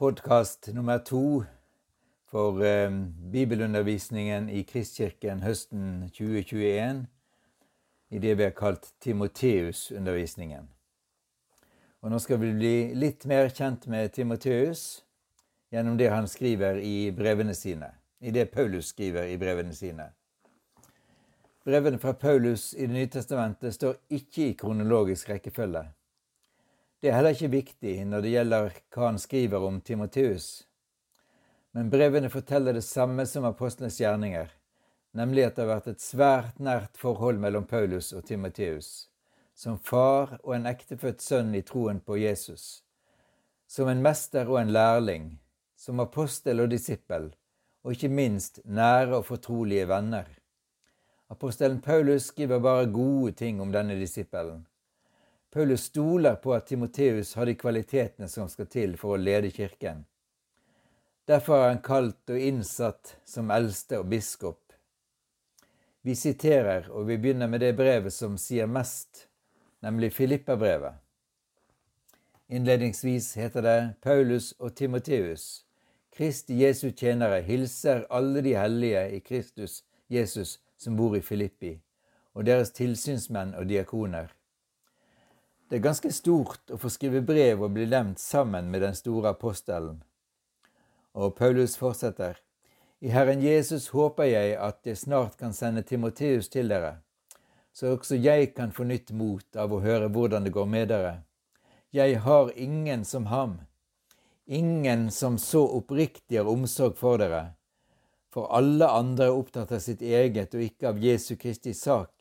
podkast nummer to for eh, bibelundervisningen i Kristkirken høsten 2021 i det vi har kalt Timoteus-undervisningen. Og Nå skal vi bli litt mer kjent med Timoteus gjennom det han skriver i brevene sine, i det Paulus skriver i brevene sine. Brevene fra Paulus i Det nye testamentet står ikke i kronologisk rekkefølge. Det er heller ikke viktig når det gjelder hva han skriver om Timoteus. Men brevene forteller det samme som apostlenes gjerninger, nemlig at det har vært et svært nært forhold mellom Paulus og Timoteus, som far og en ektefødt sønn i troen på Jesus, som en mester og en lærling, som apostel og disippel, og ikke minst nære og fortrolige venner. Apostelen Paulus skriver bare gode ting om denne disippelen. Paulus stoler på at Timoteus har de kvalitetene som skal til for å lede kirken. Derfor er han kalt og innsatt som eldste og biskop. Vi siterer, og vi begynner med det brevet som sier mest, nemlig Filippa-brevet. Innledningsvis heter det Paulus og Timoteus, Kristi Jesu tjenere, hilser alle de hellige i Kristus Jesus som bor i Filippi, og deres tilsynsmenn og diakoner. Det er ganske stort å få skrive brev og bli nevnt sammen med den store apostelen. Og Paulus fortsetter. I Herren Jesus håper jeg at jeg snart kan sende Timoteus til dere, så også jeg kan få nytt mot av å høre hvordan det går med dere. Jeg har ingen som ham, ingen som så oppriktig har omsorg for dere, for alle andre er opptatt av sitt eget og ikke av Jesu Kristi sak.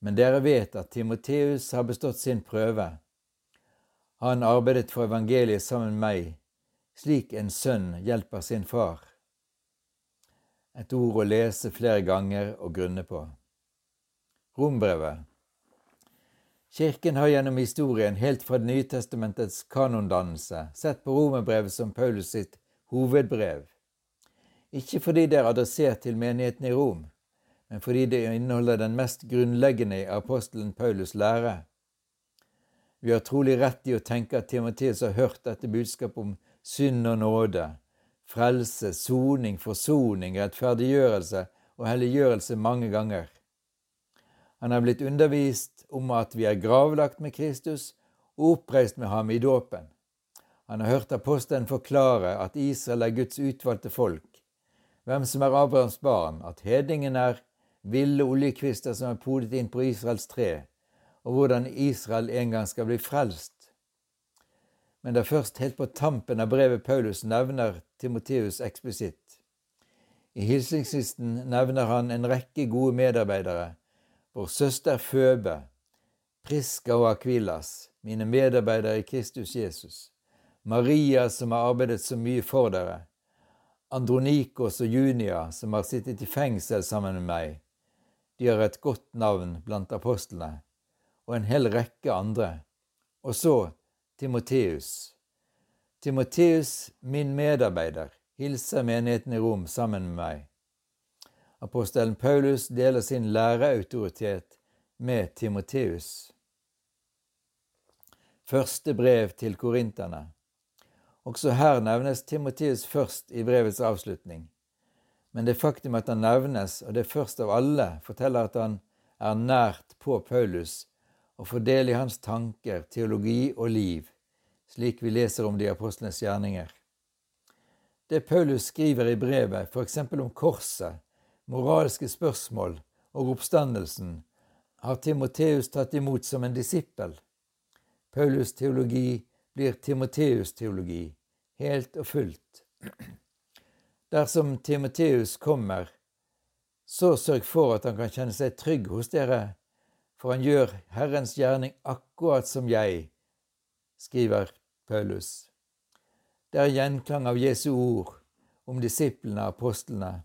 Men dere vet at Timoteus har bestått sin prøve. Han arbeidet for evangeliet sammen med meg, slik en sønn hjelper sin far. Et ord å lese flere ganger og grunne på. Rombrevet. Kirken har gjennom historien helt fra Det nye testamentets kanondannelse sett på romerbrevet som Paulus sitt hovedbrev. Ikke fordi det er adressert til menigheten i Rom, men fordi det inneholder den mest grunnleggende i apostelen Paulus' lære. Vi har trolig rett i å tenke at Timoteus har hørt dette budskapet om synd og nåde, frelse, soning, forsoning, rettferdiggjørelse og helliggjørelse mange ganger. Han har blitt undervist om at vi er gravlagt med Kristus og oppreist med ham i dåpen. Han har hørt apostelen forklare at Israel er Guds utvalgte folk, hvem som er Abrahams barn, at hedningen er ville oljekvister som er podet inn på Israels tre, og hvordan Israel en gang skal bli frelst. Men det er først helt på tampen av brevet Paulus nevner Timoteus eksplisitt. I hilsingslisten nevner han en rekke gode medarbeidere, vår søster Føbe, Priska og Akvilas, mine medarbeidere i Kristus Jesus, Maria som har arbeidet så mye for dere, Andronikos og Junia som har sittet i fengsel sammen med meg, de har et godt navn blant apostlene, og en hel rekke andre. Og så Timoteus. Timoteus, min medarbeider, hilser menigheten i Rom sammen med meg. Apostelen Paulus deler sin læreautoritet med Timoteus. Første brev til korinterne. Også her nevnes Timoteus først i brevets avslutning. Men det faktum at han nevnes, og det først av alle, forteller at han er nært på Paulus og får del i hans tanker, teologi og liv, slik vi leser om de apostlenes gjerninger. Det Paulus skriver i brevet, f.eks. om korset, moralske spørsmål og oppstandelsen, har Timoteus tatt imot som en disippel. Paulus' teologi blir Timoteus' teologi, helt og fullt. Dersom Timoteus kommer, så sørg for at han kan kjenne seg trygg hos dere, for han gjør Herrens gjerning akkurat som jeg, skriver Paulus. Det er gjenklang av Jesu ord om disiplene og apostlene.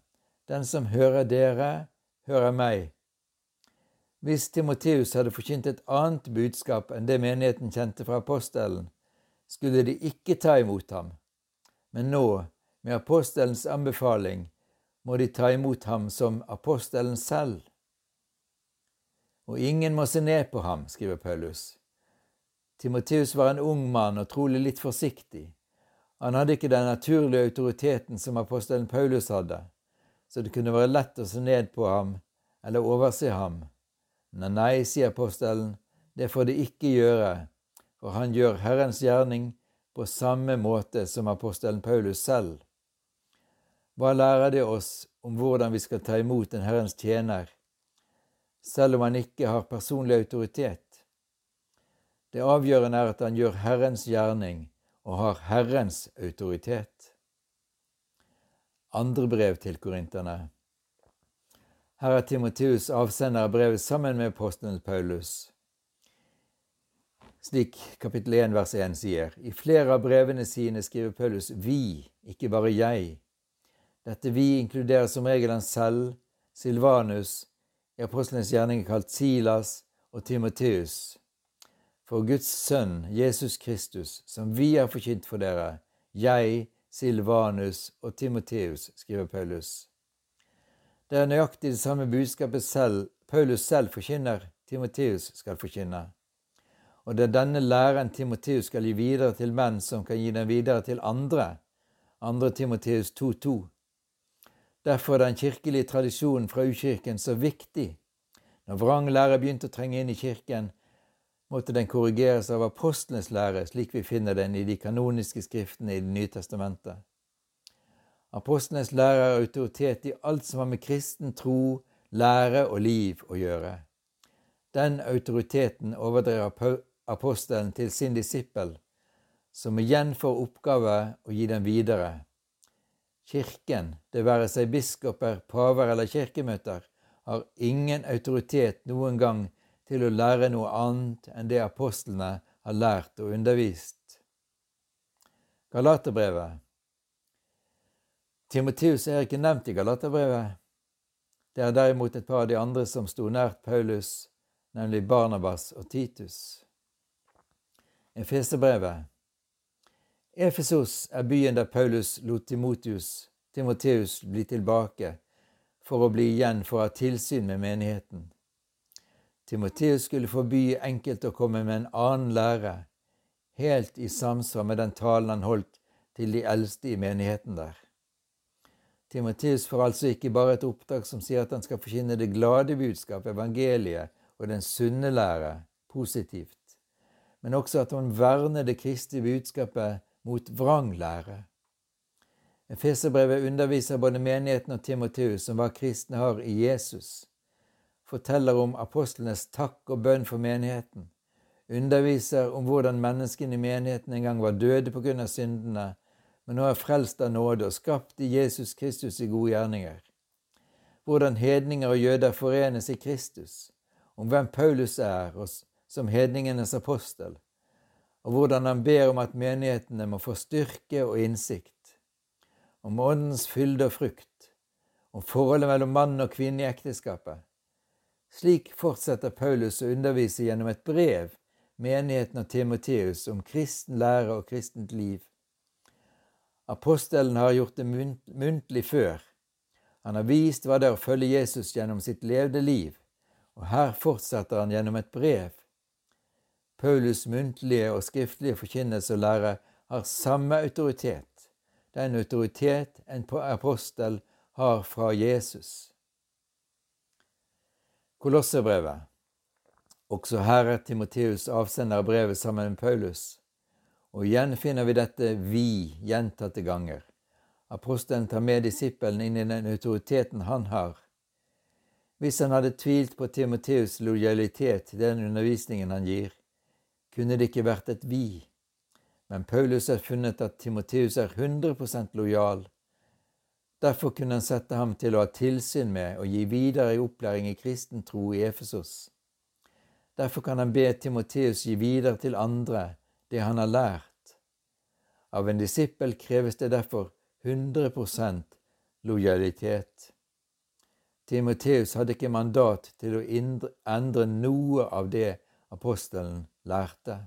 Den som hører dere, hører meg. Hvis Timoteus hadde forkynt et annet budskap enn det menigheten kjente fra apostelen, skulle de ikke ta imot ham. Men nå med apostelens anbefaling må de ta imot ham som apostelen selv. Og ingen må se ned på ham, skriver Paulus. Timoteus var en ung mann og trolig litt forsiktig. Han hadde ikke den naturlige autoriteten som apostelen Paulus hadde, så det kunne være lett å se ned på ham eller overse ham. Men nei, sier apostelen, det får de ikke gjøre, for han gjør Herrens gjerning på samme måte som apostelen Paulus selv. Hva lærer det oss om hvordan vi skal ta imot en Herrens tjener, selv om han ikke har personlig autoritet? Det avgjørende er at han gjør Herrens gjerning og har Herrens autoritet. Andre brev til korinterne. Her er Timoteus avsender av brevet sammen med apostelen Paulus. Slik kapittel 1 vers 1 sier, i flere av brevene sine skriver Paulus vi, ikke bare jeg. Dette vi inkluderer som regel han selv, Silvanus, i apostlenes gjerning kalt Silas og Timoteus for Guds sønn Jesus Kristus, som vi har forkynt for dere, jeg, Silvanus og Timoteus, skriver Paulus. Det er nøyaktig det samme budskapet selv, Paulus selv forkynner, Timoteus skal forkynne. Og det er denne læren Timoteus skal gi videre til menn som kan gi den videre til andre. 2. Timoteus 2,2. Derfor er den kirkelige tradisjonen fra ukirken så viktig. Når vrang lære begynte å trenge inn i kirken, måtte den korrigeres av apostlenes lære, slik vi finner den i de kanoniske skriftene i Det nye testamentet. Apostlenes lære er autoritet i alt som har med kristen tro, lære og liv å gjøre. Den autoriteten overdrev apostelen til sin disippel, som igjen får oppgave å gi den videre. Kirken, det være seg biskoper, paver eller kirkemøter, har ingen autoritet noen gang til å lære noe annet enn det apostlene har lært og undervist. Galaterbrevet Timoteus er ikke nevnt i Galaterbrevet. Det er derimot et par av de andre som sto nært Paulus, nemlig Barnabas og Titus. Efeserbrevet Efesos er byen der Paulus lot Timotius, Timoteus bli tilbake for å bli igjen for å ha tilsyn med menigheten. Timoteus skulle forby enkelte å komme med en annen lære, helt i samsvar med den talen han holdt til de eldste i menigheten der. Timoteus får altså ikke bare et oppdrag som sier at han skal forkynne det glade budskap, evangeliet og den sunne lære, positivt, men også at han verner det kristne budskapet mot vranglære. Efeserbrevet underviser både menigheten og Timoteus om hva kristne har i Jesus forteller om apostlenes takk og bønn for menigheten, underviser om hvordan menneskene i menigheten en gang var døde på grunn av syndene, men nå er frelst av nåde og skapt i Jesus Kristus i gode gjerninger. Hvordan hedninger og jøder forenes i Kristus, om hvem Paulus er som hedningenes apostel, og hvordan han ber om at menighetene må få styrke og innsikt, om åndens fylde og frukt, om forholdet mellom mann og kvinne i ekteskapet, slik fortsetter Paulus å undervise gjennom et brev menigheten av Timoteus om kristen lære og kristent liv. Apostelen har gjort det muntlig før. Han har vist hva det er å følge Jesus gjennom sitt levde liv, og her fortsetter han gjennom et brev. Paulus' muntlige og skriftlige forkynnelse og lære har samme autoritet, den autoritet en apostel har fra Jesus. Kolosserbrevet. Også her er Timoteus avsender av brevet sammen med Paulus. Og igjen finner vi dette vi gjentatte ganger. Apostelen tar med disippelen inn i den autoriteten han har. Hvis han hadde tvilt på Timoteus' lojalitet til den undervisningen han gir, kunne det ikke vært et vi. Men Paulus har funnet at Timoteus er 100% lojal Derfor kunne han sette ham til å ha tilsyn med og gi videre i opplæring i kristen tro i Efesos. Derfor kan han be Timoteus gi videre til andre det han har lært. Av en disippel kreves det derfor 100% lojalitet. Timoteus hadde ikke mandat til å endre noe av det apostelen lærte.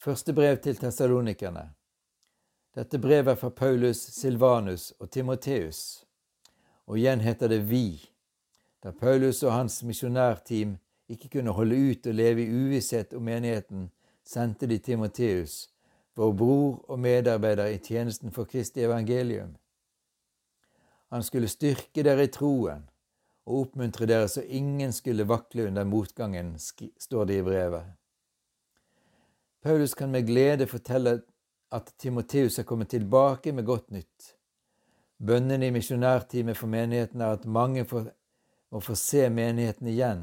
Første brev til tessalonikerne. Dette brevet er fra Paulus, Silvanus og Timoteus, og igjen heter det vi, da Paulus og hans misjonærteam ikke kunne holde ut og leve i uvisshet om menigheten, sendte de Timoteus vår bror og medarbeider i tjenesten for Kristi evangelium. Han skulle styrke dere i troen og oppmuntre dere så ingen skulle vakle under motgangen, står det i brevet. Paulus kan med glede fortelle at Timoteus er kommet tilbake med godt nytt. Bønnen i misjonærteamet for menigheten er at mange får, må få se menigheten igjen,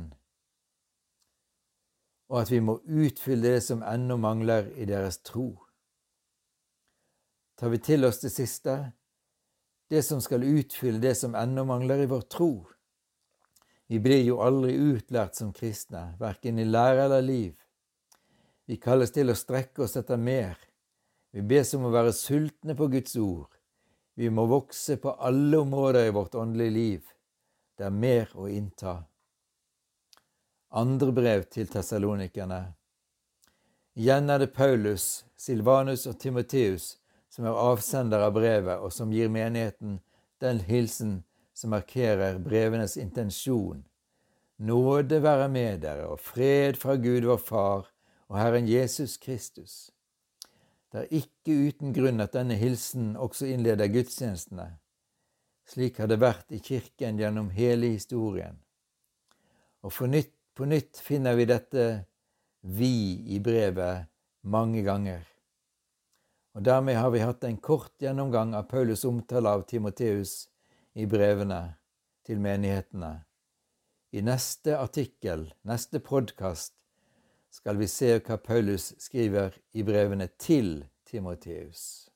og at vi må utfylle det som ennå mangler i deres tro. Tar vi til oss det siste, det som skal utfylle det som ennå mangler i vår tro? Vi blir jo aldri utlært som kristne, verken i lære eller liv. Vi kalles til å strekke oss etter mer. Vi bes om å være sultne på Guds ord. Vi må vokse på alle områder i vårt åndelige liv. Det er mer å innta. Andre brev til tessalonikerne. Igjen er det Paulus, Silvanus og Timoteus som er avsender av brevet, og som gir menigheten den hilsen som markerer brevenes intensjon. Nåde være med dere og fred fra Gud vår Far og Herren Jesus Kristus. Det er ikke uten grunn at denne hilsen også innleder gudstjenestene. Slik har det vært i kirken gjennom hele historien. Og nytt, på nytt finner vi dette vi i brevet mange ganger. Og Dermed har vi hatt en kort gjennomgang av Paulus' omtale av Timoteus i brevene til menighetene. I neste artikkel, neste podkast, skal vi se hva Paulus skriver i brevene til Timoteus.